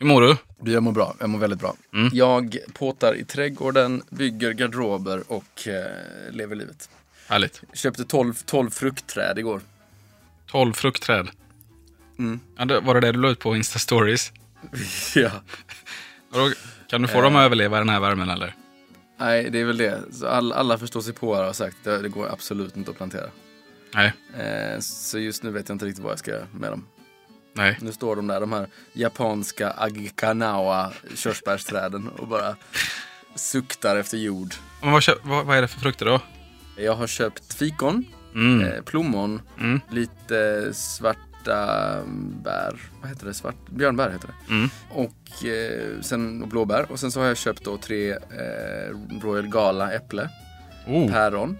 Hur mår du? Du, jag mår bra. Jag mår väldigt bra. Mm. Jag påtar i trädgården, bygger garderober och eh, lever livet. Härligt. Köpte 12, 12 fruktträd igår. 12 fruktträd. Mm. Ja, det, var det det du la ut på Insta Stories? ja. Kan du få dem att överleva den här värmen eller? Nej, det är väl det. All, alla förstår sig på här har sagt det, det går absolut inte att plantera. Nej. Eh, så just nu vet jag inte riktigt vad jag ska göra med dem. Nej. Nu står de där, de här japanska Agikanawa körsbärsträden och bara suktar efter jord. Men vad, vad, vad är det för frukter då? Jag har köpt fikon, Mm. eh, plommon, Mm. lite svarta bär. Vad heter det? Svart, björnbär heter det. Mm. Och eh, sen och blåbär. Och sen så har jag köpt då tre eh, Royal Gala äpple, Oh. päron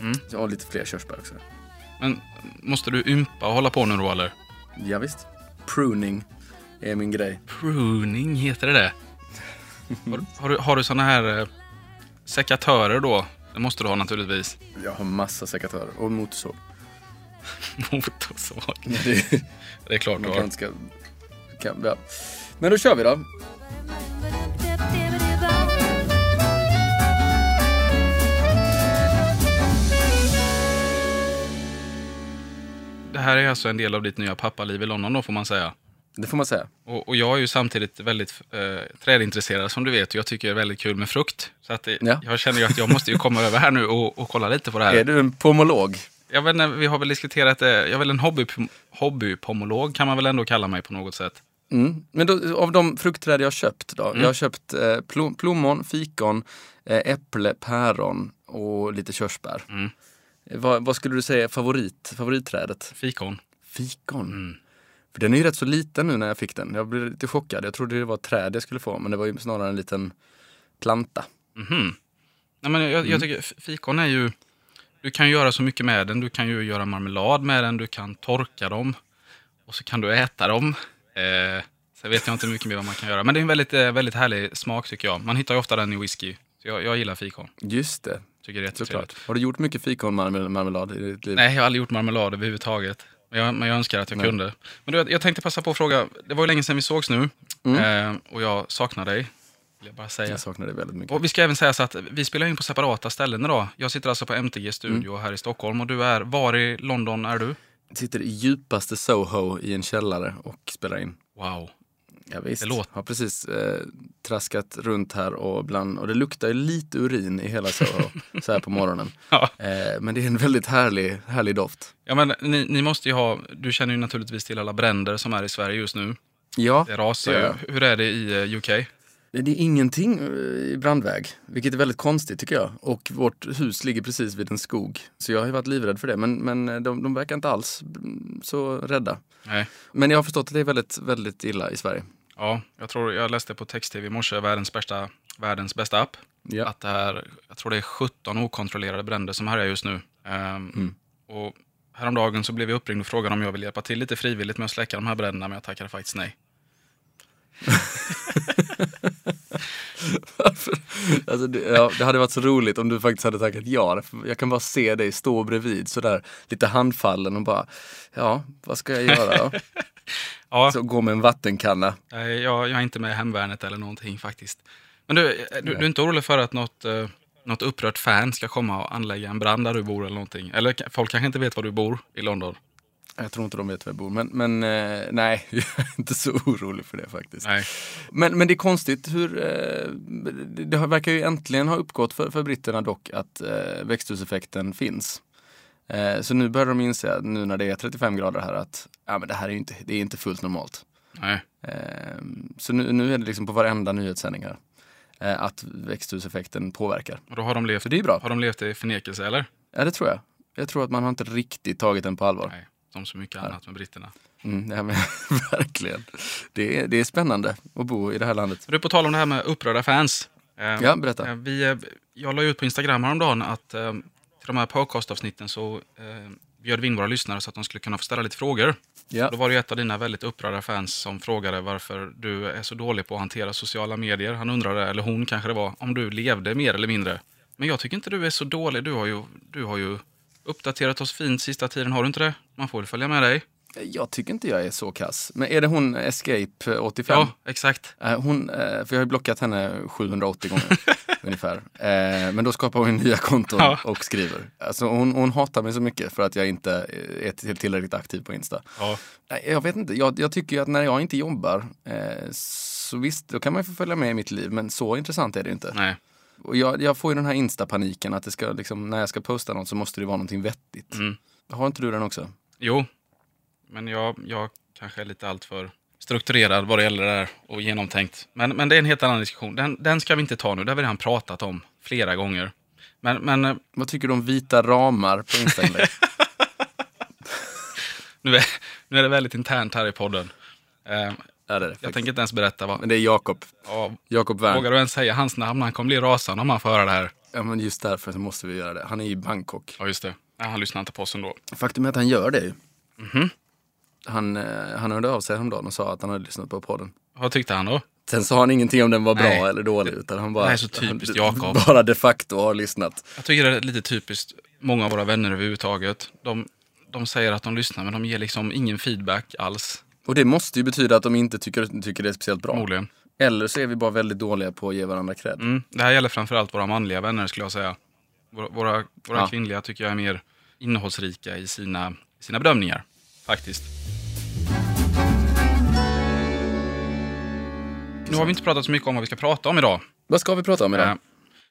Mm. och lite fler körsbär också. Men måste du ympa och hålla på nu då eller? Ja, visst. Pruning är min grej. Pruning, heter det det? har, har, du, har du såna här eh, sekatörer då? Det måste du ha naturligtvis. Jag har massa sekatörer och motorsåg. Motorsåg. Det, Det är klart du man har. inte ska, kan, ja. Men då kör vi då. Det här är alltså en del av ditt nya pappaliv i London då får man säga. Det får man säga. Och, och jag är ju samtidigt väldigt eh, trädintresserad som du vet och jag tycker det är väldigt kul med frukt. Så att det, Ja. jag känner ju att jag måste ju komma över här nu och, och kolla lite på det här. Är du en pomolog? Jag vet inte, vi har väl diskuterat det. Jag är väl en hobby, hobbypomolog kan man väl ändå kalla mig på något sätt. Mm. Men då, av de fruktträd jag har köpt då? Jag har köpt eh, plom, plommon, fikon, eh, äpple, päron och lite körsbär. Mm. Vad, vad skulle du säga är favorit, favoritträdet? Fikon. Fikon. Mm. För den är ju rätt så liten nu när jag fick den. Jag blev lite chockad. Jag trodde det var ett träd jag skulle få, men det var ju snarare en liten planta. Mhm. Nej, men jag, jag tycker fikon är ju... Du kan ju göra så mycket med den. Du kan ju göra marmelad med den, du kan torka dem och så kan du äta dem. Eh, sen vet jag inte mycket mer vad man kan göra. Men det är en väldigt, eh, väldigt härlig smak tycker jag. Man hittar ju ofta den i whisky. Så jag, jag gillar fikon. Just det, Tycker det är jättetrevligt. Har du gjort mycket fikonmarmelad i ditt liv? Nej, jag har aldrig gjort marmelad överhuvudtaget. Men jag, men jag önskar att jag Nej. kunde. Men du, jag tänkte passa på att fråga. Det var ju länge sedan vi sågs nu. Mm. Eh, och jag saknar dig. Vill jag bara säga. Jag saknar det väldigt mycket. Och vi ska även säga så att vi spelar in på separata ställen idag. Jag sitter alltså på MTG Studio här i Stockholm och du är, var i London är du? Jag sitter i djupaste Soho i en källare och spelar in. Wow. Ja, visst. Det låter- Har precis eh, traskat runt här och, bland, och det luktar ju lite urin i hela Soho så här på morgonen. Ja. Eh, men det är en väldigt härlig, härlig doft. Ja, men ni, ni måste ju ha, du känner ju naturligtvis till alla bränder som är i Sverige just nu. Ja, Det rasar ju. Hur är det i eh, UK? det är ingenting eh, i brandväg, vilket är väldigt konstigt tycker jag. Och vårt hus ligger precis vid en skog. Så jag har ju varit livrädd för det, men, men eh, de, de verkar inte alls så rädda. Nej. Men jag har förstått att det är väldigt, väldigt illa i Sverige. Ja, jag tror jag läste på text-tv i morse, världens bästa, världens bästa app. Ja. Att det är, jag tror det är 17 okontrollerade bränder som härjar just nu. Ehm, Mm. Och häromdagen så blev jag uppringd och frågade om jag ville hjälpa till lite frivilligt med att släcka de här bränderna, men jag tackade faktiskt nej. Alltså, det, ja, det hade varit så roligt om du faktiskt hade tackat ja. Jag kan bara se dig stå bredvid sådär lite handfallen och bara, ja, vad ska jag göra då? Ja, Så gå med en vattenkanna. jag, jag är inte med i hemvärnet eller någonting faktiskt. Men du, du, du är inte orolig för att något, eh, något upprört fan ska komma och anlägga en brand där du bor eller någonting? Eller folk kanske inte vet var du bor i London? Jag tror inte de vet var jag bor, men, men eh, nej, jag är inte så orolig för det faktiskt. Nej. Men, men det är konstigt hur, eh, det, verkar ju äntligen ha uppgått för, för britterna dock att eh, växthuseffekten finns. Eh, så nu börjar de inse, nu när det är 35 grader här, att ja, men det här är inte, det är inte fullt normalt. Nej. Eh, så nu, nu är det liksom på varenda nyhetssändning här eh, att växthuseffekten påverkar. Och då har de levt, Så det är bra. har de levt i förnekelse eller? Ja, det tror jag. Jag tror att man har inte riktigt tagit den på allvar. Nej, som så mycket annat med britterna. Mm, ja, men, verkligen. Det är, det är spännande att bo i det här landet. Du, på tal om det här med upprörda fans. Eh, Ja, berätta. eh, Vi, jag la ut på Instagram häromdagen att eh, till de här podcastavsnitten så eh, bjöd vi in våra lyssnare så att de skulle kunna få ställa lite frågor. Ja. Då var det ett av dina väldigt upprörda fans som frågade varför du är så dålig på att hantera sociala medier. Han undrade, eller hon kanske det var, om du levde mer eller mindre. Men jag tycker inte du är så dålig. Du har ju, du har ju uppdaterat oss fint sista tiden, har du inte det? Man får väl följa med dig. Jag tycker inte jag är så kass. Men är det hon Escape 85? Ja, exakt. Eh, Hon, eh, för jag har ju blockat henne 780 gånger ungefär. Eh, Men då skapar hon nya konton Ja. och skriver. Alltså hon, hon hatar mig så mycket för att jag inte är till- tillräckligt aktiv på Insta. Ja. Jag vet inte, jag, jag tycker ju att när jag inte jobbar eh, så visst, då kan man ju få följa med i mitt liv. Men så intressant är det inte. Nej. Och jag, jag får ju den här Insta-paniken att det ska, liksom, när jag ska posta något så måste det vara någonting vettigt. Mm. Har inte du den också? Jo, men jag, jag kanske är lite alltför strukturerad vad det gäller det här och genomtänkt. Men, men det är en helt annan diskussion. Den, den ska vi inte ta nu, det har vi redan pratat om flera gånger. Men, men eh, Vad tycker du om vita ramar på Instagram? nu, är, nu är det väldigt internt här i podden. Eh, ja, det är det. jag faktiskt. tänker inte ens berätta vad... Men det är Jakob. Ja, Jakob Wern. vågar du ens säga hans namn? Han kommer bli rasande om han får höra det här. Ja, men just därför så måste vi göra det. Han är i Bangkok. Ja, just det. Nej, han lyssnar inte på oss ändå. Faktum är att han gör det ju. Mhm. Han, eh, han hörde av sig häromdagen och sa att han hade lyssnat på podden. Vad tyckte han då? Sen sa han ingenting om den var bra Nej. eller dålig. Utan han bara, är så typiskt Jakob. Bara de facto har lyssnat. Jag tycker det är lite typiskt många av våra vänner överhuvudtaget. De, de säger att de lyssnar, men de ger liksom ingen feedback alls. Och det måste ju betyda att de inte tycker, tycker det är speciellt bra. Förmodligen. Eller så är vi bara väldigt dåliga på att ge varandra cred. Mm. Det här gäller framförallt våra manliga vänner skulle jag säga. Våra, våra, våra Ja. kvinnliga tycker jag är mer innehållsrika i sina, sina bedömningar. Faktiskt. Nu har vi inte pratat så mycket om vad vi ska prata om idag. Vad ska vi prata om idag? Eh,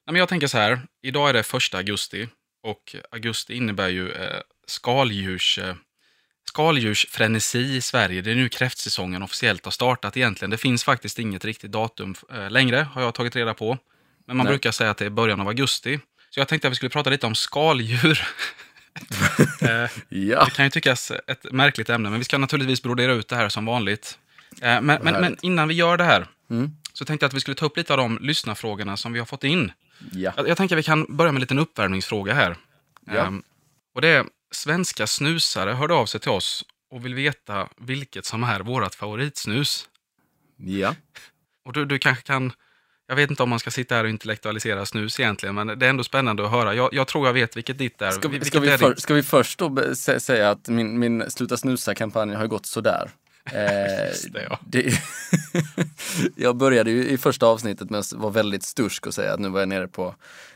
men jag tänker så här. Idag är det första augusti. Och augusti innebär ju eh, skaldjurs, eh, skaldjursfrenesi i Sverige. Det är nu kräftsäsongen officiellt har startat egentligen. Det finns faktiskt inget riktigt datum eh, längre, har jag tagit reda på. Men man Nej. brukar säga att det är början av augusti. Så jag tänkte att vi skulle prata lite om skaldjur. eh, Ja. det kan ju tyckas ett märkligt ämne, men vi ska naturligtvis brodera ut det här som vanligt. Eh, men, men, men innan vi gör det här, Mm. så tänkte jag att vi skulle ta upp lite av de lyssnarfrågorna som vi har fått in. ja. Jag, jag tänker att vi kan börja med en liten uppvärmningsfråga här. Ja. Ehm, och det är, svenska snusare hörde av sig till oss och vill veta vilket som är vårt favoritsnus. Ja. Och du, du kanske kan, jag vet inte om man ska sitta här och intellektualisera snus egentligen, men det är ändå spännande att höra. Jag, jag tror jag vet vilket ditt är. Ska vi, ska, vi för, ska vi först då säga att min, min Sluta snusa-kampanj har gått sådär. Eh, det, ja. det, jag började ju i första avsnittet med att vara väldigt stursk och säga att nu var jag nere på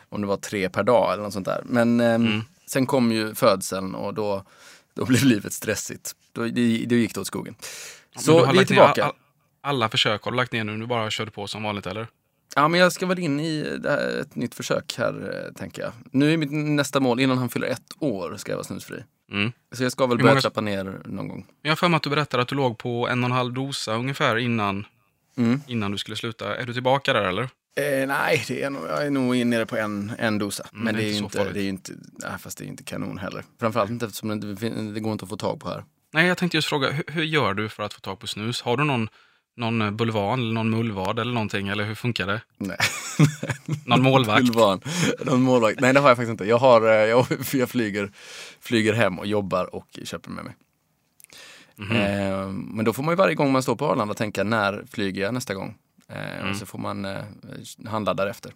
om det var tre per dag eller något sånt där. Men ehm, Mm. sen kom ju födseln och då, då blev livet stressigt. Då, det, det gick det åt skogen. Men Så vi är tillbaka. all- alla försök har du lagt ner nu, du bara körde på som vanligt eller? Ja, men jag ska väl in i här, ett nytt försök här, eh, tänker jag. Nu är mitt nästa mål, innan han fyller ett år ska jag vara snusfri. Mm. Så jag ska väl börja många- trappa ner någon gång. Jag har för mig att du berättade att du låg på en och en halv dosa ungefär innan, Mm. innan du skulle sluta. Är du tillbaka där eller? Eh, nej, det är nog, jag är nog nere på en, en dosa. Mm, Men det är inte inte, det är ju inte, nej, fast det är inte kanon heller. Framförallt inte eftersom det, det går inte att få tag på här. Nej, jag tänkte just fråga, hur, hur gör du för att få tag på snus? Har du någon, någon eh, bulvan eller någon mullvad eller någonting? Eller hur funkar det? Nej. Någon målvakt? Bulvan. Någon målvakt. Nej, det har jag faktiskt inte. Jag, har, eh, jag, jag flyger, flyger hem och jobbar och köper med mig. Mhm. Eh, men då får man ju varje gång man står på Arlanda tänka när flyger jag nästa gång? Eh, Mm. Och så får man eh, handla därefter.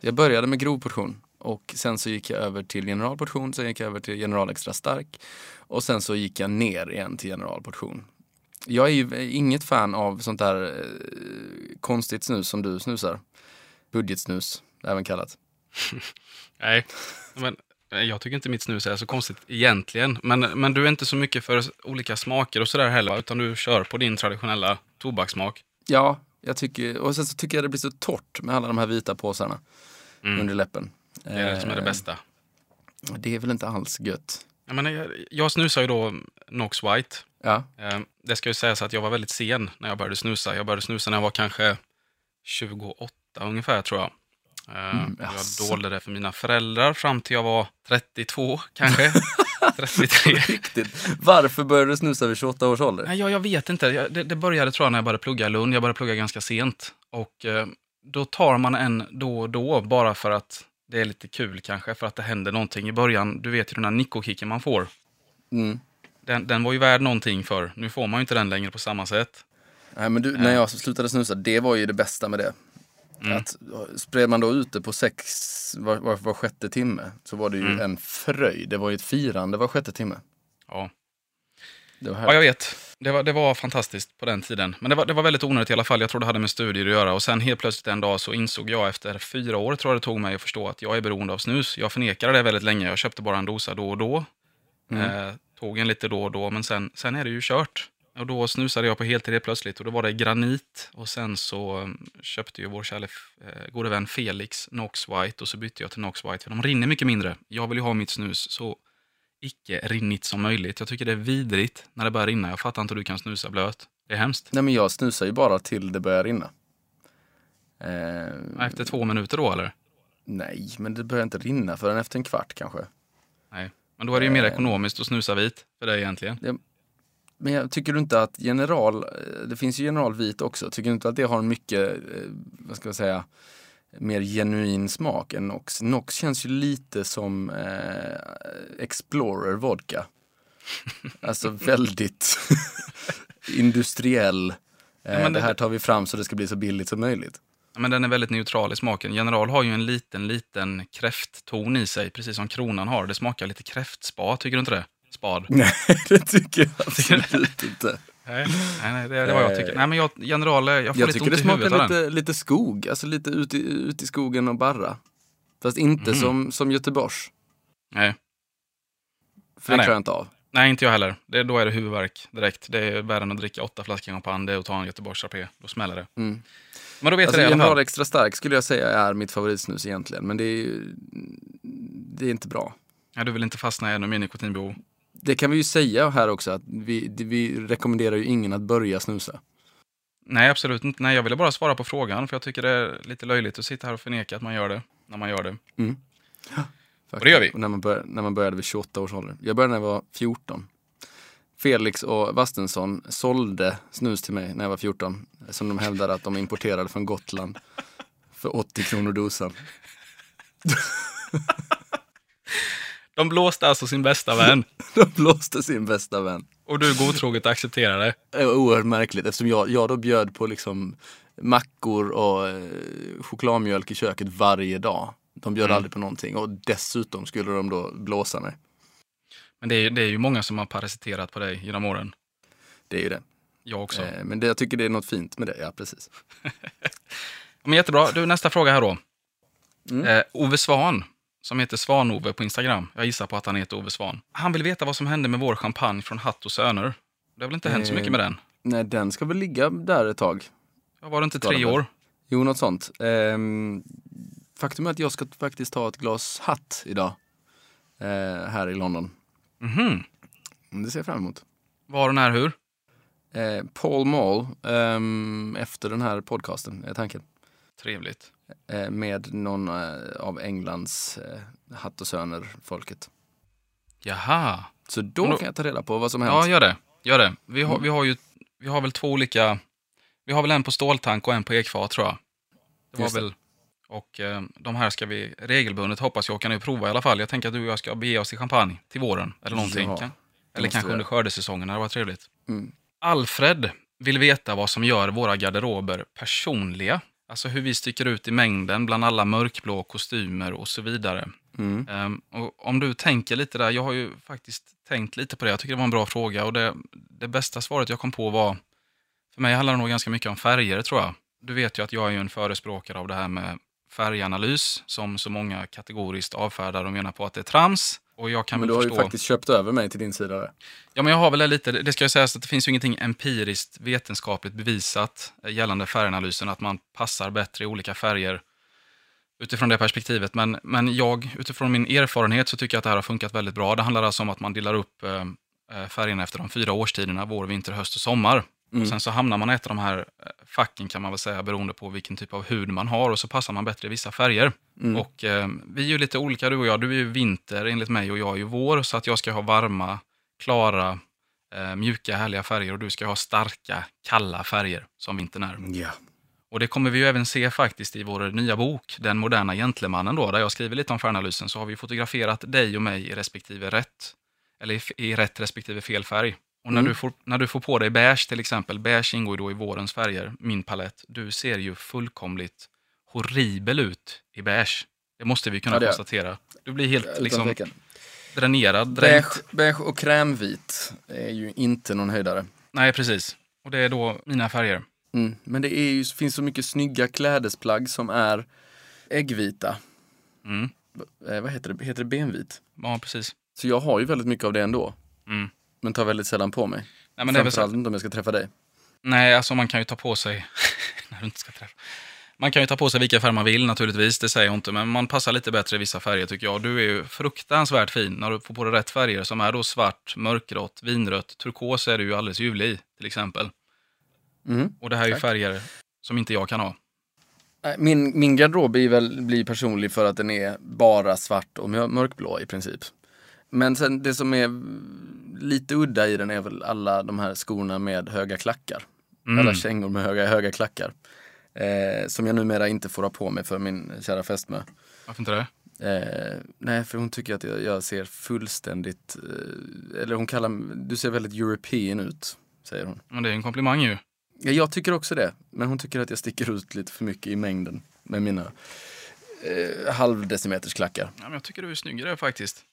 Jag började med grov portion och sen så gick jag över till generalportion, sen gick jag över till general extra stark och sen så gick jag ner igen till generalportion. Jag är ju inget fan av sånt där eh, konstigt snus som du snusar. Budgetsnus, även kallat. Nej, men eh, jag tycker inte mitt snus är så konstigt egentligen. Men, men du är inte så mycket för olika smaker och sådär heller, utan du kör på din traditionella tobakssmak. Ja, jag tycker, och sen så tycker jag det blir så torrt med alla de här vita påsarna Mm. under läppen. Det är det som är det Eh, bästa. Det är väl inte alls gött. Jag, menar, jag, jag snusar ju då Nox White. Ja, Eh, Det ska ju sägas att jag var väldigt sen när jag började snusa. Jag började snusa när jag var kanske 28 ungefär tror jag. Eh, Mm, jag dolde det för mina föräldrar fram till jag var 32 kanske. 33. riktigt. Varför började du snusa vid 28 års ålder? Nej, jag, jag vet inte. Jag, det, det började tror jag när jag började plugga i Lund. Jag började plugga ganska sent. Och eh, då tar man en då och då bara för att det är lite kul kanske. För att det händer någonting i början. Du vet ju den här nikokicken man får. Mm. Den, den var ju värd någonting för. Nu får man ju inte den längre på samma sätt. Nej, men du, när jag slutade snusa, det var ju det bästa med det. Mm. Att spred man då ute på sex var, var, var sjätte timme så var det ju Mm. en fröjd. Det var ju ett firande var sjätte timme. Ja. Det Ja, jag vet. Det var, det var fantastiskt på den tiden. Men det var, det var väldigt onödigt i alla fall. Jag tror det hade med studier att göra. Och sen helt plötsligt en dag så insåg jag efter fyra år, tror jag det tog mig att förstå att jag är beroende av snus. Jag förnekade det väldigt länge. Jag köpte bara en dosa då och då. Mm. Eh, tog en lite då och då, men sen, sen är det ju kört. Och då snusade jag på heltid helt plötsligt och då var det granit. Och sen så eh, köpte ju vår kära eh, gode vän Felix Nox White och så bytte jag till Nox White för de rinner mycket mindre. Jag vill ju ha mitt snus så icke rinnigt som möjligt. Jag tycker det är vidrigt när det börjar rinna. Jag fattar inte hur du kan snusa blöt. Det är hemskt. Nej men jag snusar ju bara till det börjar rinna. Eh, Efter två minuter då eller? nej, men det börjar inte rinna förrän efter en kvart kanske. Nej. Men då är det ju mer Eh. ekonomiskt att snusa vit för dig egentligen. Men jag tycker du inte att general, eh, det finns ju general vit också, tycker du inte att det har en mycket, eh, vad ska jag säga, mer genuin smak än Nox? Nox känns ju lite som eh, Explorer vodka. Alltså väldigt industriell. Eh, men det det- här tar vi fram så det ska bli så billigt som möjligt. Men den är väldigt neutral i smaken. General har ju en liten, liten kräftton i sig, precis som kronan har. Det smakar lite kräftspa, tycker du inte det? Spad. Nej, det tycker jag absolut inte. Nej, nej, det, det var jag tycker. Nej, men jag, general, jag får Jag lite tycker ont det smakar lite, lite skog, alltså lite ut i, ut i skogen och barra. Fast inte Mm. som, som Göteborgs. Nej. För det Nej, klarar jag inte av. nej, inte jag heller. Det, då är det huvudvärk direkt. Det är värre än att dricka åtta flaskor champagne, det är att ta en Göteborgs. Då smäller det. Mm. Men då vet Alltså, det General. Extra Stark skulle jag säga är mitt favoritsnus egentligen. Men det är ju det är inte bra. Ja, du vill inte fastna i ännu mer nikotinbehov. Det kan vi ju säga här också att vi, vi rekommenderar ju ingen att börja snusa. Nej, absolut inte. Nej, jag ville bara svara på frågan, för jag tycker det är lite löjligt att sitta här och förneka att man gör det, när man gör det. Och det gör vi. Och när, man bör, när man började vid 28 års ålder. Jag började när jag var 14. Felix och Vastensson sålde snus till mig när jag var 14. Som de hävdade att de importerade från Gotland. För 80 kronor dosan. De blåste alltså sin bästa vän, De blåste sin bästa vän. och du godtroget accepterade. Det var oerhört märkligt eftersom jag, jag då bjöd på liksom mackor och eh, chokladmjölk i köket varje dag. De bjöd Mm. aldrig på någonting och dessutom skulle de då blåsa mig. Men det är, det är ju många som har parasiterat på dig genom åren. Det är ju det. Jag också. Eh, men det, jag tycker det är något fint med det, ja precis. Men jättebra. Du, nästa fråga här då. Mm. Eh, Ove Svan, som heter Svan-Ove på Instagram. Jag gissar på att han heter Ove Svan. Han vill veta vad som hände med vår champagne från Hatt och Söner. Det har väl inte hänt så Eh, mycket med den? Nej, den ska väl ligga där ett tag. Ja, var det inte tre år? Jo, något sånt. Ehm, faktum är att jag ska faktiskt ta ett glas hatt idag. Eh, här i London. Mhm. Det ser jag fram emot. Var och när, hur? Eh, Paul Mall, ehm, efter den här podcasten, är tanken. Trevligt. Eh, med någon eh, av Englands eh, Hatt och Söner-folket. Jaha. Så då då- kan jag ta reda på vad som Ja, hänt. gör det. Gör det. Vi har, Mm. vi har ju vi har väl två olika... Vi har väl en på ståltank och en på ekfat, tror jag. Det var Just väl... Och eh, de här ska vi regelbundet, hoppas jag, kan nu prova i alla fall. Jag tänker att du och jag ska bege oss till champagne till våren, eller någonting. Ja, Eller kanske under skördesäsongen, det varit trevligt. Mm. Alfred vill veta vad som gör våra garderober personliga. Alltså hur vi sticker ut i mängden bland alla mörkblå kostymer och så vidare. Mm. Ehm, och om du tänker lite där, jag har ju faktiskt tänkt lite på det. Jag tycker det var en bra fråga och det, det bästa svaret jag kom på var, för mig handlar det nog ganska mycket om färger tror jag. Du vet ju att jag är en förespråkare av det här med färganalys som så många kategoriskt avfärdar och menar på att det är trams. Och jag kan Men du har ju förstå... faktiskt köpt över mig till din sida. Ja, men jag har väl det lite, det ska jag säga att det finns ju ingenting empiriskt vetenskapligt bevisat eh, gällande färganalysen, att man passar bättre i olika färger utifrån det perspektivet. Men, men jag, utifrån min erfarenhet, så tycker jag att det här har funkat väldigt bra. Det handlar alltså om att man delar upp eh, eh, färgerna efter de fyra årstiderna, vår, vinter, höst och sommar. Mm. Och sen så hamnar man i ett av de här eh, facken kan man väl säga, beroende på vilken typ av hud man har och så passar man bättre i vissa färger. Mm. Och eh, vi är ju lite olika du och jag. Du är ju vinter enligt mig och jag är ju vår. Så att jag ska ha varma, klara, eh, mjuka, härliga färger och du ska ha starka, kalla färger som vintern är. Ja. Och det kommer vi ju även se faktiskt i vår nya bok, Den moderna gentlemannen då, där jag skriver lite om färganalysen, så har vi fotograferat dig och mig i respektive rätt, eller i, i rätt respektive fel färg. Och när, Mm. du får, när du får på dig beige till exempel, beige ingår ju då i vårens färger, min palett, du ser ju fullkomligt horribel ut i beige. Det måste vi kunna Ja, konstatera. Du blir helt Utan liksom, dränerad. Beige, beige och krämvit är ju inte någon höjdare. Nej, precis. Och det är då mina färger. Mm. Men det är ju, finns så mycket snygga klädesplagg som är äggvita. Mm. Eh, vad heter det? Heter det benvit? Ja, precis. Så jag har ju väldigt mycket av det ändå. Mm. Men tar väldigt sällan på mig. Nej, men det är. Framförallt inte om jag ska träffa dig. Nej, alltså man kan ju ta på sig... när du inte ska träffa. Man kan ju ta på sig vilka färger man vill naturligtvis, det säger jag inte, men man passar lite bättre i vissa färger tycker jag. Du är ju fruktansvärt fin när du får på dig rätt färger som är då svart, mörkgrått, vinrött, turkos är du ju alldeles ljuvlig i till exempel. Mm. Och det här är ju färger som inte jag kan ha. Min, min garderob blir väl blir personlig för att den är bara svart och mör- mörkblå i princip. Men sen det som är lite udda i den är väl alla de här skorna med höga klackar. Mm. Alla kängor med höga, höga klackar. Eh, som jag numera inte får ha på mig för min kära fästmö. Varför inte det? Eh, nej, för hon tycker att jag, jag ser fullständigt, eh, eller hon kallar du ser väldigt European ut, säger hon. Men det är en komplimang ju. Ja, jag tycker också det, men hon tycker att jag sticker ut lite för mycket i mängden med mina eh, halvdecimeters klackar. Ja, men jag tycker du är snyggare faktiskt.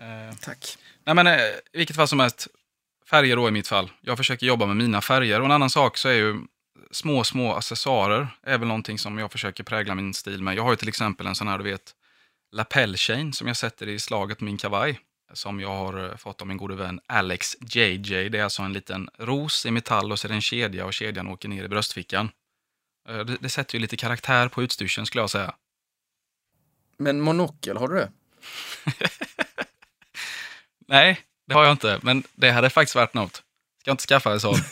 Eh, Tack. nej, men eh, vilket fall som helst, färger då i mitt fall. Jag försöker jobba med mina färger. Och en annan sak så är ju små, små accessoarer är väl någonting som jag försöker prägla min stil med. Jag har ju till exempel en sån här, du vet, lapel chain som jag sätter i slaget på min kavaj. Som jag har eh, fått av min gode vän Alex JJ. Det är alltså en liten ros i metall och så är det en kedja och kedjan åker ner i bröstfickan. Eh, Det, det sätter ju lite karaktär på utstyrseln skulle jag säga. Men monokel, har du det? Nej, det har jag inte, men det hade faktiskt varit något. Ska jag inte skaffa en sån?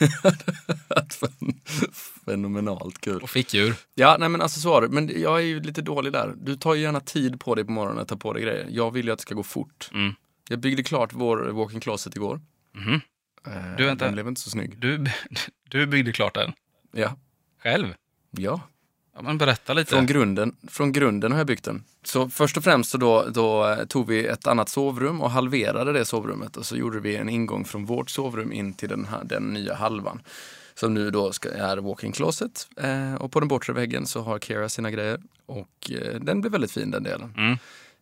Fenomenalt kul. Och fickdjur. Ja, nej men accessoarer, men jag är ju lite dålig där. Du tar ju gärna tid på dig på morgonen att ta på dig grejer. Jag vill ju att det ska gå fort. Mm. Jag byggde klart vår walk-in closet igår. Eh, Du, vänta. Den blev inte så snygg. Du, du byggde klart den Ja. själv? Ja. Ja, men berätta lite. Från grunden, från grunden har jag byggt den. Så först och främst så då, då eh, tog vi ett annat sovrum och halverade det sovrummet och så gjorde vi en ingång från vårt sovrum in till den, här, den nya halvan. Som nu då ska, är walk-in closet. Eh, och på den bortre väggen så har Kera sina grejer. Och eh, den blev väldigt fin den delen. Mm.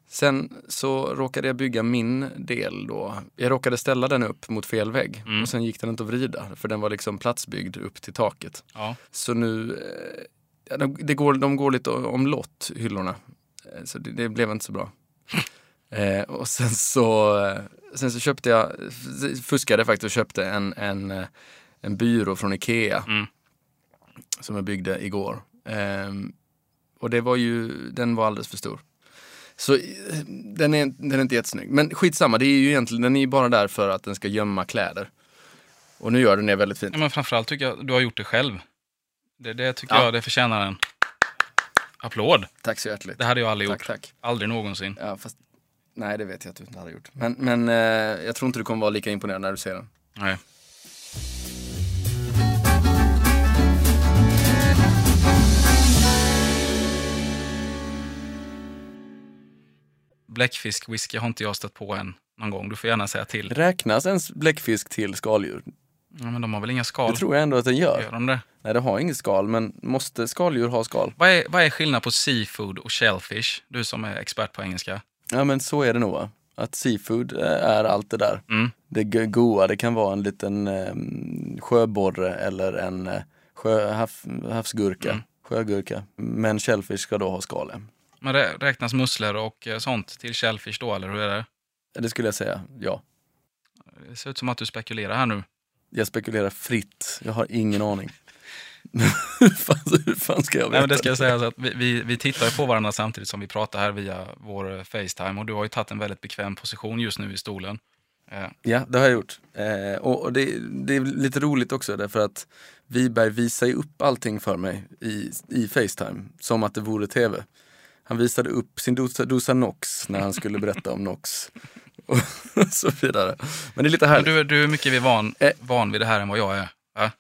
Sen så råkade jag bygga min del då. Jag råkade ställa den upp mot fel vägg. Mm. Och sen gick den inte att vrida. För den var liksom platsbyggd upp till taket. Ja. Så nu, eh, ja, de, det går, de går lite omlott, hyllorna. Eh, Så det, det blev inte så bra. Eh, och sen så, eh, sen så köpte jag, fuskade faktiskt och köpte en, en, eh, en byrå från Ikea. Mm. Som jag byggde igår. Eh, och det var ju, den var alldeles för stor. Så den är, den är inte jättesnygg. Men skitsamma, det är ju egentligen, den är ju bara där för att den ska gömma kläder. Och nu gör den det väldigt fint. Ja, men framförallt tycker jag du har gjort det själv. Det, det tycker Ja. jag det förtjänar en applåd. Tack så hjärtligt. Det hade jag aldrig Tack, gjort. tack. Aldrig någonsin. Ja, fast, nej, det vet jag att du inte hade gjort. Men, men eh, jag tror inte du kommer vara lika imponerad när du ser den. Nej. Bläckfisk-whisky har inte jag stött på än någon gång. Du får gärna säga till. Räknas ens bläckfisk till skaldjur? Ja, men de har väl inga skal? Det tror jag ändå att den gör. Gör de det? Nej, det har inget skal, men måste skaldjur ha skal? Vad är, vad är skillnad på seafood och shellfish? Du som är expert på engelska. Ja, men så är det nog. Va? Att seafood eh, är allt det där. Mm. Det go- goa, det kan vara en liten eh, sjöborre eller en eh, sjö, hav, havsgurka, Mm. sjögurka. Men shellfish ska då ha skal. Men rä- räknas musslor och eh, sånt till shellfish då, eller hur är det? Det skulle jag säga, ja. Det ser ut som att du spekulerar här nu. Jag spekulerar fritt. Jag har ingen aning. hur, fan, hur fan ska jag veta? Nej, men det ska jag säga så att vi, vi, vi tittar på varandra samtidigt som vi pratar här via vår eh, Facetime och du har ju tagit en väldigt bekväm position just nu i stolen. Eh, Ja, det har jag gjort. Eh, och och det, det är lite roligt också därför att Wiberg visar ju upp allting för mig i, i Facetime. Som att det vore tv. Han visade upp sin dosa, dosa Nox när han skulle berätta om Nox. Och så vidare. Men det är lite men härligt. du, du är mycket mer van, Eh. van vid det här än vad jag är. Ja?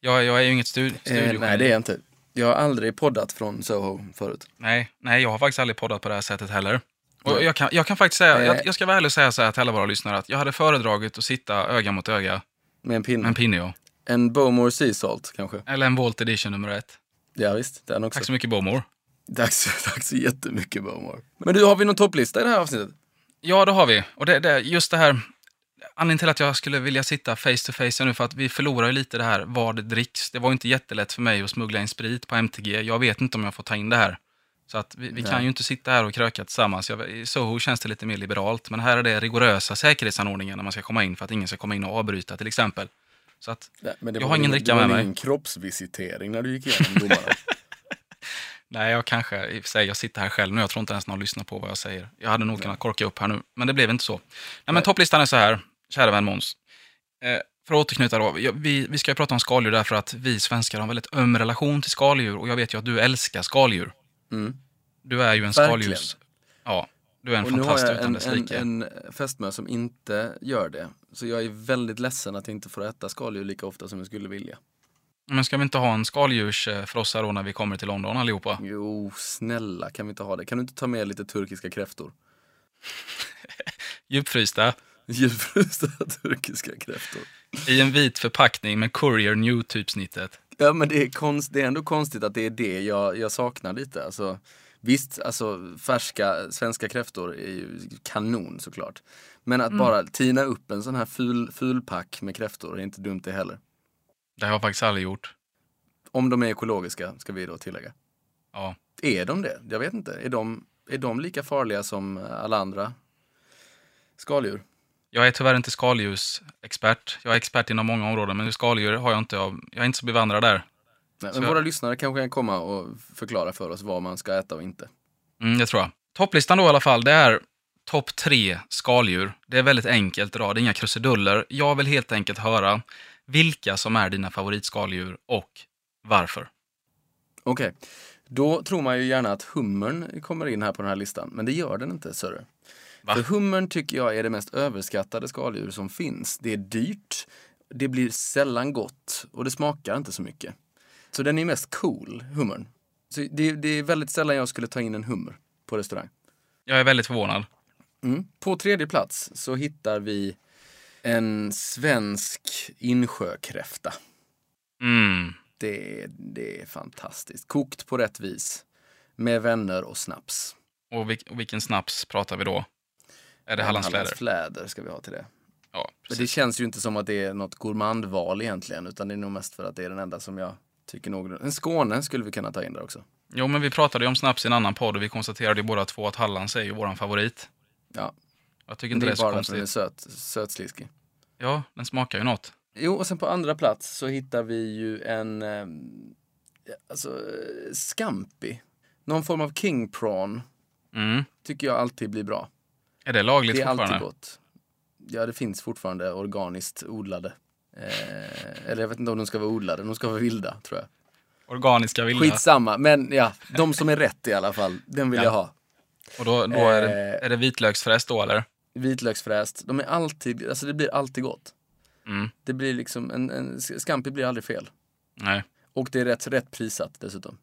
Jag, jag är ju inget stud, eh, studiogeni. nej, det är jag inte. Jag har aldrig poddat från Soho förut. nej, nej, jag har faktiskt aldrig poddat på det här sättet heller. Och jag, kan, jag kan faktiskt säga, Eh. jag, jag ska vara ärlig och säga så här till alla våra lyssnare, att jag hade föredragit att sitta öga mot öga Med en pinne. med en pinne. ja. En Bowmore Sea Salt kanske. Eller en Volt Edition nummer ett. Ja visst, den också. Tack så mycket Bowmore. Tack så, tack så jättemycket Bowmore. Men du, har vi någon topplista i det här avsnittet? Ja, det har vi. Och det, det, just det här, anledningen till att jag skulle vilja sitta face to face nu för att vi förlorar ju lite det här vad det dricks. Det var inte jättelätt för mig att smuggla in sprit på MTG. Jag vet inte om jag får ta in det här. Så att vi, vi kan ju inte sitta här och kröka tillsammans. Jag, I Soho känns det lite mer liberalt, men här är det rigorösa säkerhetsanordningar när man ska komma in för att ingen ska komma in och avbryta till exempel. Så att Nej, det jag var har ingen dricka det var med mig. ingen kroppsvisitering när du gick igenom domarna. Nej, jag kanske, i och för sig, jag sitter här själv nu, jag tror inte ens någon lyssnar på vad jag säger. Jag hade nog kunnat korka upp här nu, men det blev inte så. Nej, men topplistan är så här, kära vän Måns. Eh, för att återknyta då, vi, vi ska ju prata om skaldjur därför att vi svenskar har en väldigt öm relation till skaldjur och jag vet ju att du älskar skaldjur. Mm. Du är ju en skaldjurs... Ja, du är en Och nu har fantast jag utan en, dess en, like. en fästmö som inte gör det. Så jag är väldigt ledsen att jag inte får äta skaldjur lika ofta som jag skulle vilja. Men ska vi inte ha en skaldjursfrossa då när vi kommer till London allihopa? Jo, snälla kan vi inte ha det? Kan du inte ta med lite turkiska kräftor? Djupfrysta, Djupfrysta turkiska kräftor. i en vit förpackning med Courier New-typsnittet. Ja men det är, konst, det är ändå konstigt att det är det jag, jag saknar lite. Alltså, visst, alltså färska svenska kräftor är ju kanon såklart. Men att bara tina upp en sån här ful, fulpack med kräftor är inte dumt det heller. Det har jag faktiskt aldrig gjort. Om de är ekologiska, ska vi då tillägga. Ja. Är de det? Jag vet inte. Är de, är de lika farliga som alla andra skaldjur? Jag är tyvärr inte skaldjursexpert. Jag är expert inom många områden, men skaldjur har jag inte. Jag är inte så bevandrad där. Nej, men jag- våra lyssnare kanske kan komma och förklara för oss vad man ska äta och inte. Mm, det tror jag. Topplistan då i alla fall, det är topp tre skaldjur. Det är väldigt enkelt idag, det är inga krusiduller. Jag vill helt enkelt höra vilka som är dina favoritskaldjur och varför. Okej, då tror man ju gärna att hummern kommer in här på den här listan, men det gör den inte, sörru. Va? För hummern tycker jag är det mest överskattade skaldjur som finns. Det är dyrt, det blir sällan gott och det smakar inte så mycket. Så den är mest cool, hummern. Så det, det är väldigt sällan jag skulle ta in en hummer på restaurang. Jag är väldigt förvånad. Mm. På tredje plats så hittar vi en svensk insjökräfta. Mm. Det, det är fantastiskt. Kokt på rätt vis. Med vänner och snaps. Och, vil- och vilken snaps pratar vi då? Är det Hallandsfläder? Hallandsfläder ska vi ha till det. Ja, Men precis. det känns ju inte som att det är något gourmandval egentligen, utan det är nog mest för att det är den enda som jag tycker nog... En Skåne skulle vi kunna ta in där också. Jo, men vi pratade ju om snaps i en annan podd och vi konstaterade ju båda två att Hallands är ju våran favorit. Ja, Jag tycker inte det det är så att den är konstigt. söt, sötsliskig. Ja, den smakar ju något. Jo, och sen på andra plats så hittar vi ju en... Eh, alltså, scampi. Någon form av king prawn. Mm. Tycker jag alltid blir bra. Är det lagligt Det är fortfarande? alltid gott. Ja, det finns fortfarande organiskt odlade. Eh, eller jag vet inte om de ska vara odlade, de ska vara vilda tror jag. Organiska vilda. Skitsamma, men ja, de som är rätt i alla fall, den vill Ja. jag ha. Och då, då är, det, Eh. är det vitlöksfräs då, eller? Vitlöksfräst, de är alltid, alltså det blir alltid gott. Mm. Det blir liksom, en, en scampi blir aldrig fel. Nej. Och det är rätt, rätt prissatt dessutom.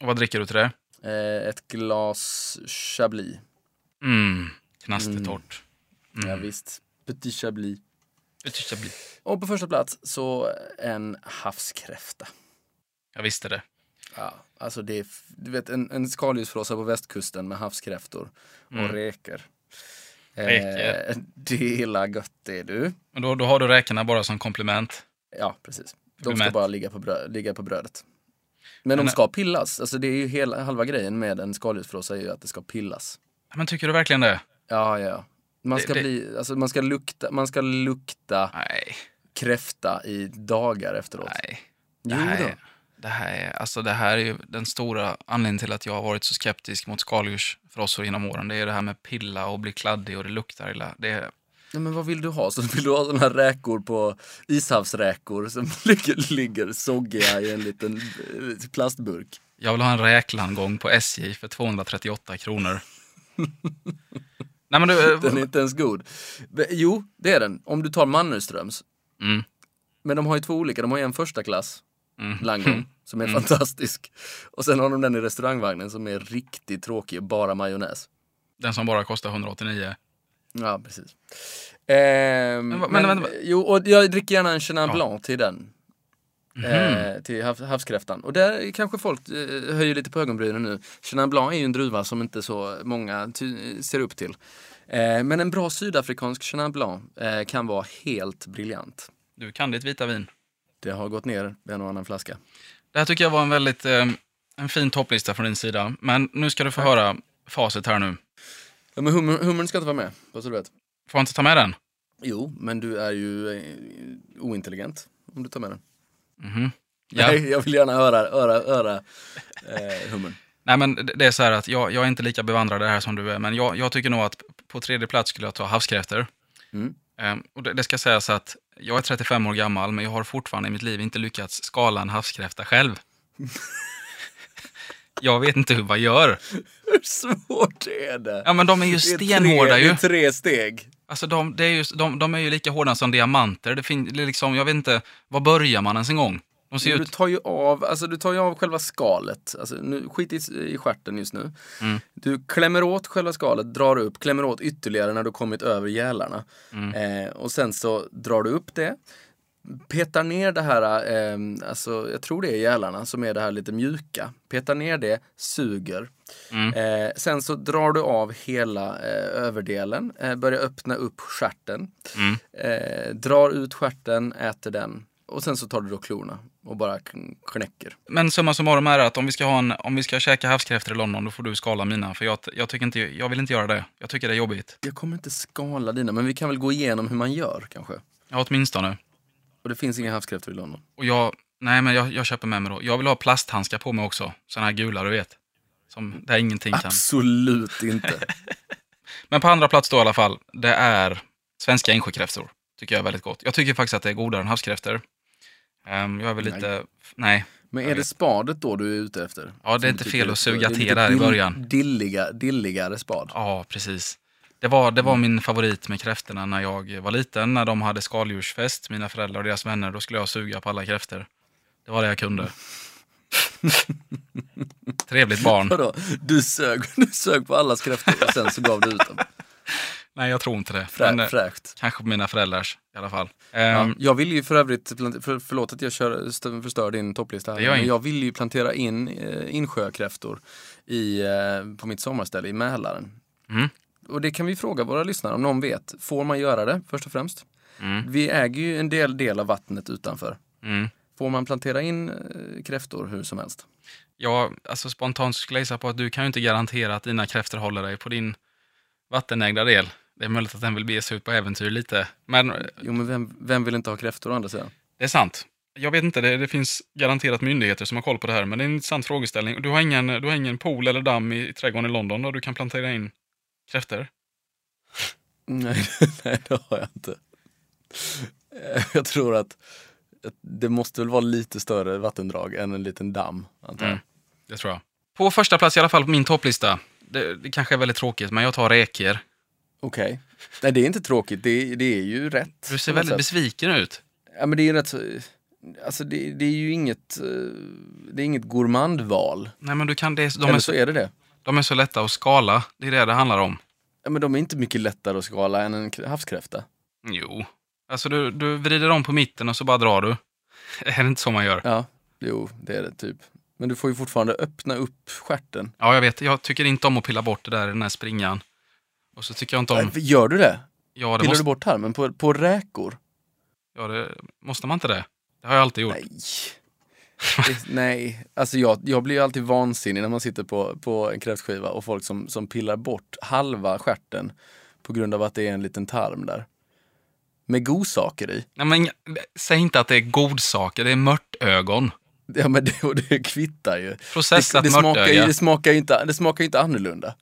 Och vad dricker du till det? Eh, ett glas chablis. Mm. Knastertorrt. Ja, visst. Petit chablis. Jag blir. Och på första plats så en havskräfta. Jag visste det. Ja, alltså det är, du vet en, en skaldjursfrossa på västkusten med havskräftor och. Mm. Räkor. Eh, det är gött det du. Men då, då har du räkorna bara som komplement. Ja, precis. De ska bara ligga på, bröd, ligga på brödet. Men, Men- de ska pillas. Alltså det är ju hela, halva grejen med en skaldjursfrossa är ju att det ska pillas. Men tycker du verkligen det? Ja, ja. Man Det- ska det- bli, alltså man ska lukta, man ska lukta Nej. kräfta i dagar efteråt. Nej. Det Jo då. är, det, här är, alltså det här är den stora anledningen till att jag har varit så skeptisk mot skaldjursfrossor genom åren. Det är det här med pilla och bli kladdig och det luktar illa. Det är, Ja, men vad vill du ha? Så vill du ha såna här räkor på ishavsräkor som ligger, ligger soggiga i en liten eh, plastburk? jag vill ha en räklandgång på SJ för 238 kronor. Nej men du, eh, Den är inte ens god. Jo, det är den. Om du tar Mannerströms. mm, Men de har ju två olika. De har ju en första klass mm. landgång som är fantastisk. Och sen har de den i restaurangvagnen som är riktigt tråkig, bara majonnäs. Den som bara kostar 189. Ja, precis. Ehm, Men men, men va- jo, och jag dricker gärna en Chenin Ja. Blanc till den. eh, till hav, havskräftan. Och där kanske folk eh, höjer lite på ögonbrynen nu. Chenin Blanc är ju en druva som inte så många ser upp till. Eh, men en bra sydafrikansk Chenin Blanc eh, kan vara helt briljant. Du kan ditt vita vin. Det har gått ner en och annan flaska. Det här tycker jag var en väldigt eh, en fin topplista från din sida. Men nu ska du få höra facit här nu. Ja, men hummer, hummern ska inte vara med, så du vet. Får jag inte ta med den? Jo, men du är ju eh, ointelligent om du tar med den. Mhm. Ja. Nej, jag vill gärna höra, höra, höra eh, hummern. Nej, men det- det är så här att jag, jag är inte lika bevandrad i det här som du är, men jag, jag tycker nog att på tredje plats skulle jag ta havskräftor. Mm. Ehm, och det, det ska sägas att jag är 35 år gammal, men jag har fortfarande i mitt liv inte lyckats skala en havskräfta själv. jag vet inte hur man gör. Hur svårt är det? Ja, men de är ju stenhårda tre, ju. Det är tre steg. Alltså de, är ju, de, de är ju lika hårda som diamanter. Det fin, det liksom, jag vet inte, var börjar man ens en gång? De ser Men du ut... tar ju av, alltså du tar ju av själva skalet. Alltså, nu, skit i, i stjärten just nu. Mm. Du klämmer åt själva skalet, drar upp, klämmer åt ytterligare när du kommit över gälarna. Mm. Eh, och sen så drar du upp det. Petar ner det här, eh, alltså jag tror det är gälarna som är det här lite mjuka. Petar ner det, suger. Mm. Eh, sen så drar du av hela eh, överdelen, eh, börjar öppna upp stjärten. Mm. Eh, drar ut stjärten, äter den. Och sen så tar du då klorna och bara kn- knäcker. Men summa summarum är att om vi ska, ha en, om vi ska käka havskräftor i London, då får du skala mina. För jag, jag, tycker inte, jag vill inte göra det. Jag tycker det är jobbigt. Jag kommer inte skala dina, men vi kan väl gå igenom hur man gör kanske. Ja, åtminstone. Och det finns inga havskräftor i London. Och jag, nej men jag, jag köper med mig då. Jag vill ha plasthandskar på mig också. Såna här gula, du vet. Som, där ingenting kan. Absolut inte. Men på andra plats då i alla fall, det är svenska insjökräftor. Tycker jag är väldigt gott. Jag tycker faktiskt att det är godare än havskräftor. Ehm, jag är väl Nej. lite, nej. Men är det spadet då du är ute efter? Ja, det är inte fel att suga till där i början. Dilliga, dilligare spad. Ja, precis. Det var, det var min favorit med kräftorna när jag var liten, när de hade skaldjursfest, mina föräldrar och deras vänner. Då skulle jag suga på alla kräftor. Det var det jag kunde. Trevligt barn. Vadå? Du sög, du sög på allas kräftor och sen så gav du ut dem. Nej, jag tror inte det. Frä, Men, eh, fräscht. kanske mina föräldrars i alla fall. Ja, Ehm, jag vill ju för övrigt, för, förlåt att jag kör, st- förstör din topplista här, gör men jag vill ju plantera in eh, insjökräftor i, eh, på mitt sommarställe i Mälaren. Mm. Och det kan vi fråga våra lyssnare om någon vet. Får man göra det först och främst? Mm. Vi äger ju en del, del av vattnet utanför. Mm. Får man plantera in eh, kräftor hur som helst? Ja, alltså spontant skulle jag på att du kan ju inte garantera att dina kräftor håller dig på din vattenägda del. Det är möjligt att den vill bege sig ut på äventyr lite. Men eh, Jo, men vem, vem vill inte ha kräftor å andra sidan? det är sant. Jag vet inte, det, det finns garanterat myndigheter som har koll på det här, men det är en intressant frågeställning. Du har ingen, du har ingen pool eller damm i, i trädgården i London där du kan plantera in kräftor? Nej, nej, det har jag inte. Eh, Jag tror att att det måste väl vara lite större vattendrag än en liten damm, antar jag. Mm. Det tror jag. På första plats i alla fall på min topplista. Det, det kanske är väldigt tråkigt, men jag tar räkor. Okej. Nej, det är inte tråkigt. Det, det är ju rätt. Du ser väldigt sätt. besviken ut. Ja, men det är rätt så... Alltså det, det är ju inget, eh, det är inget gourmandval. Nej, men du kan, det, de, Eller är så är det det. de är så lätta att skala. Det är det det handlar om. Ja, men de är inte mycket lättare att skala än en havskräfta. Jo. Alltså du, du vrider om på mitten och så bara drar du. Är det inte så man gör? Ja, jo, det är det typ. Men du får ju fortfarande öppna upp stjärten. Ja, jag vet. Jag tycker inte om att pilla bort det där i den här springan. Och så tycker jag inte om... Nej, Gör du det? Ja, det Pillar måste, du bort tarmen på, på räkor? ja, det måste man inte det? Det har jag alltid gjort. Nej. Det, nej, alltså jag, jag blir ju alltid vansinnig när man sitter på, på en kräftskiva och folk som, som pillar bort halva stjärten på grund av att det är en liten tarm där. Med godsaker i. Nej, men säg inte att det är godsaker, det är mörtögon. Ja men det, det kvittar ju. Processat det, det, smakar ju mörtöga. det, smakar ju inte, det smakar ju inte annorlunda.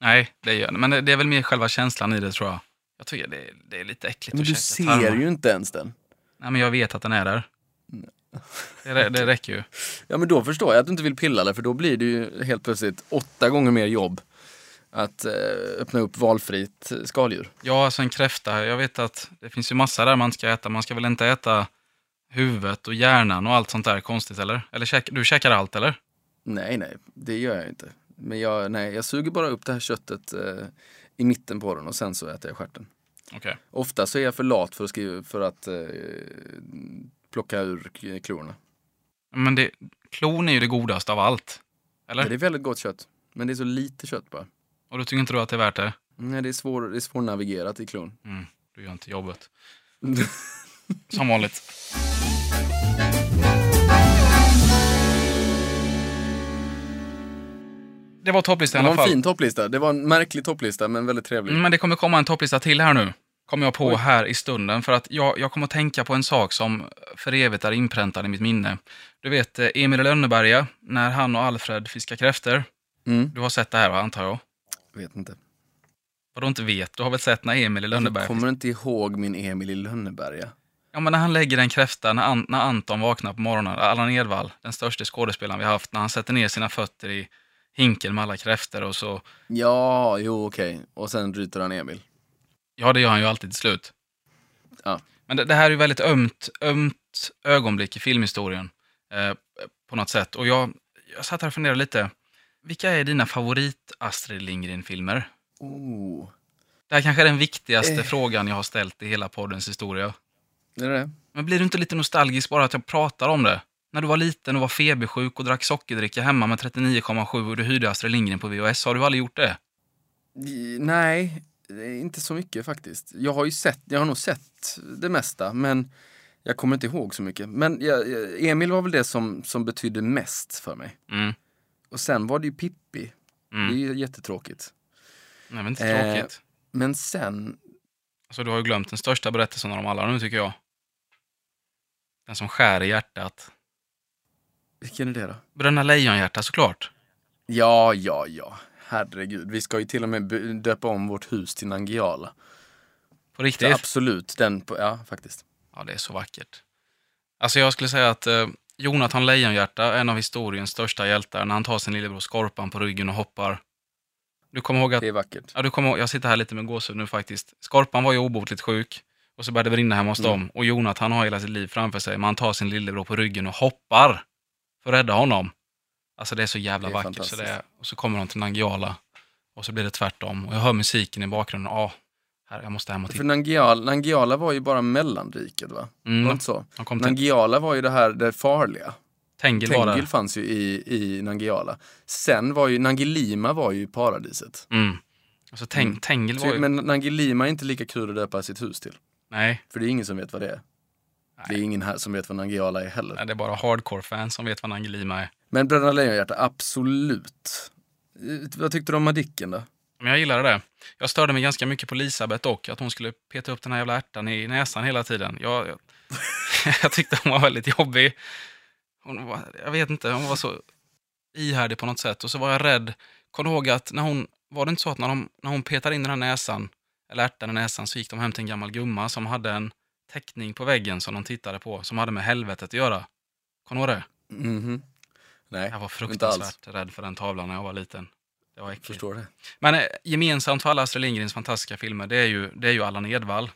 Nej, det gör det. Men det, det är väl mer själva känslan i det tror jag. Jag tycker det, är- det är lite äckligt Men att du käka ser tarmar. ju inte ens den. Nej, men jag vet att den är där. Det, det räcker ju. Ja men då förstår jag att du inte vill pilla det för då blir det ju helt plötsligt åtta gånger mer jobb att eh, öppna upp valfritt skaldjur. Ja, alltså en kräfta. Jag vet att det finns ju massa där man ska äta. Man ska väl inte äta huvudet och hjärnan och allt sånt där konstigt, eller? Eller käk, du käkar allt, eller? Nej, nej, det gör jag inte. Men jag, nej, jag suger bara upp det här köttet eh, i mitten på den och sen så äter jag stjärten. Okej. Ofta så är jag för lat för att, skriva, för att eh, plocka ur klorna. Men det, klon är ju det godaste av allt. Eller? Det är väldigt gott kött. Men det är så lite kött bara. Och då tycker inte du att det är värt det? Nej, det är, svår, det är svårnavigerat i klon. Mm, du gör inte jobbet. Som vanligt. Det var topplistan Det i alla var en fall. fin topplista. Det var en märklig topplista, men väldigt trevlig. Mm, Men det kommer komma en topplista till här nu. Kommer jag på Oj. här i stunden. För att jag, jag kommer att tänka på en sak som för evigt är inpräntad i mitt minne. Du vet eh, Emil Lönneberga, när han och Alfred fiskar kräftor. Mm. Du har sett det här antar jag? Vet inte. Vad du inte vet? Du har väl sett när Emil i Jag Lönneberga kommer inte ihåg min Emil i Lönneberga. Ja, men när han lägger en kräfta, när, An- när Anton vaknar på morgonen, Allan Edwall, den största skådespelaren vi har haft, när han sätter ner sina fötter i hinken med alla kräftor och så, Ja, jo okej. Och sen ryter han Emil. ja det gör han ju alltid till slut. Ja. Men det, det här är ju väldigt ömt, ömt ögonblick i filmhistorien eh, på något sätt. Och jag, jag satt här och funderade lite, vilka är dina favorit Astrid Lindgren-filmer? Oh. Det här kanske är den viktigaste Eh. frågan jag har ställt i hela poddens historia. Är det det? Men blir du inte lite nostalgisk bara att jag pratar om det? När du var liten och var febersjuk och drack sockerdricka hemma med 39,7 och du hyrde Astrid Lindgren på VHS, har du aldrig gjort det? Nej, inte så mycket faktiskt. Jag har ju sett, jag har nog sett det mesta, men jag kommer inte ihåg så mycket. Men jag, Emil var väl det som, som betydde mest för mig. Mm. Och sen var det ju Pippi. Det är Mm. ju jättetråkigt. Nej, men inte Eh. tråkigt. Men sen, Alltså, du har ju glömt den största berättelsen av dem alla nu, tycker jag. Den som skär i hjärtat. Vilken är det då? Bröderna Lejonhjärta, såklart. Ja, ja, ja. Herregud, vi ska ju till och med döpa om vårt hus till Nangiala. På riktigt. absolut, den på, ja faktiskt. Ja, det är så vackert. Alltså, jag skulle säga att eh, Jonathan Lejonhjärta är en av historiens största hjältar när han tar sin lillebror Skorpan på ryggen och hoppar. Du kommer ihåg att Det är vackert. Ja, du kommer ihåg, jag sitter här lite med gåshud nu faktiskt. Skorpan var ju obotligt sjuk och så började det brinna hemma hos Mm. dem. Och Jonathan har hela sitt liv framför sig, men han tar sin lillebror på ryggen och hoppar för att rädda honom. Alltså det är så jävla är vackert. Så det är, och så kommer de till Nangiala och så blir det tvärtom. Och jag hör musiken i bakgrunden. Ja, här, jag måste hem och För titta. Nangiala, Nangiala var ju bara mellanriket va? Var Mm, inte så? Nangiala var ju det här det farliga. Tengil var där. fanns ju i, i Nangiala. Sen var ju Nangilima var ju paradiset. Mm. Alltså, Teng, Mm. Tengil var ju... men Nangilima är inte lika kul att döpa sitt hus till. Nej, För det är ingen som vet vad det är. Det är ingen här som vet vad Nangiala är heller. nej, det är bara hardcore-fans som vet vad Nangilima är. Men Bröderna Lejonhjärta, absolut. Eh, Vad tyckte du om Madicken då? Men jag gillade det. Jag störde mig ganska mycket på Elisabeth dock, att hon skulle peta upp den här jävla ärtan i näsan hela tiden. Jag, jag, jag tyckte hon var väldigt jobbig. Hon var, jag vet inte, hon var så ihärdig på något sätt. Och så var jag rädd. Kom ihåg att när hon, var det inte så att när, de, när hon petade in den här näsan, eller ärtan i näsan, så gick de hem till en gammal gumma som hade en teckning på väggen som de tittade på, som hade med helvetet att göra. Kommer du ihåg det? Mhm. Nej, Jag var fruktansvärt rädd för den tavlan när jag var liten. Det var äckligt. förstår det. Men eh, gemensamt för alla Astrid Lindgrens fantastiska filmer, det är ju, det är ju Allan Edwall.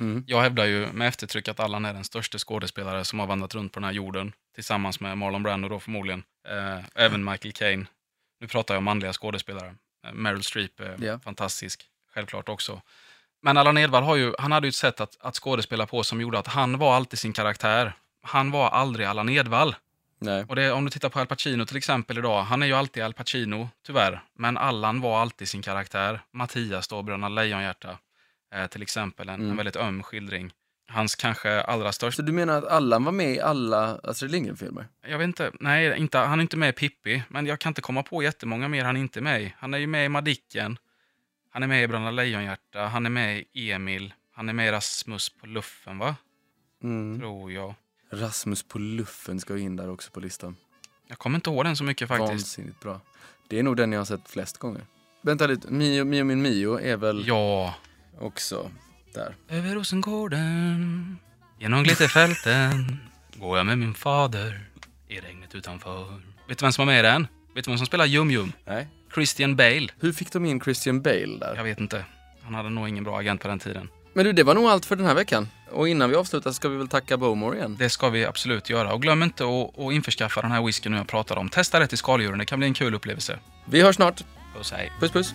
Mm. Jag hävdar ju med eftertryck att Allan är den största skådespelare som har vandrat runt på den här jorden. Tillsammans med Marlon Brando då förmodligen. Eh, även Michael Caine. Nu pratar jag om manliga skådespelare. Eh, Meryl Streep är Ja. fantastisk, självklart också. Men Allan Edwall har ju, han hade ju ett sätt att, att skådespela på som gjorde att han var alltid sin karaktär. Han var aldrig Allan Edwall. Nej. Och det, om du tittar på Al Pacino till exempel idag, han är ju alltid Al Pacino, tyvärr. Men Allan var alltid sin karaktär. Mattias då, Bröderna Lejonhjärta, eh, till exempel, en, Mm. en väldigt öm skildring. Hans kanske allra största... Så du menar att Allan var med i alla Astrid Lindgren-filmer? Jag vet inte, nej, inte, han är inte med i Pippi, men jag kan inte komma på jättemånga mer han inte är med i. Han är ju med i Madicken, han är med i Bröderna Lejonhjärta, han är med i Emil, han är med i Rasmus på luffen, va? Mm. Tror jag. Rasmus på luffen ska in där också på listan. Jag kommer inte ihåg den så mycket faktiskt. Vansinnigt bra. Det är nog den jag har sett flest gånger. Vänta lite, Mio, Mio min Mio är väl Ja. också där. Över Rosengården, genom glitterfälten går jag med min fader i regnet utanför. Vet du vem som var med i den? Vet du vem som spelar Jum Jum? Nej. Christian Bale. Hur fick de in Christian Bale där? Jag vet inte. Han hade nog ingen bra agent på den tiden. Men du, det var nog allt för den här veckan. Och innan vi avslutar ska vi väl tacka Bowmore igen. Det ska vi absolut göra. Och glöm inte att, att införskaffa den här whiskyn jag pratar om. Testa det till skaldjuren, det kan bli en kul upplevelse. Vi hörs snart. Puss hej. Puss puss.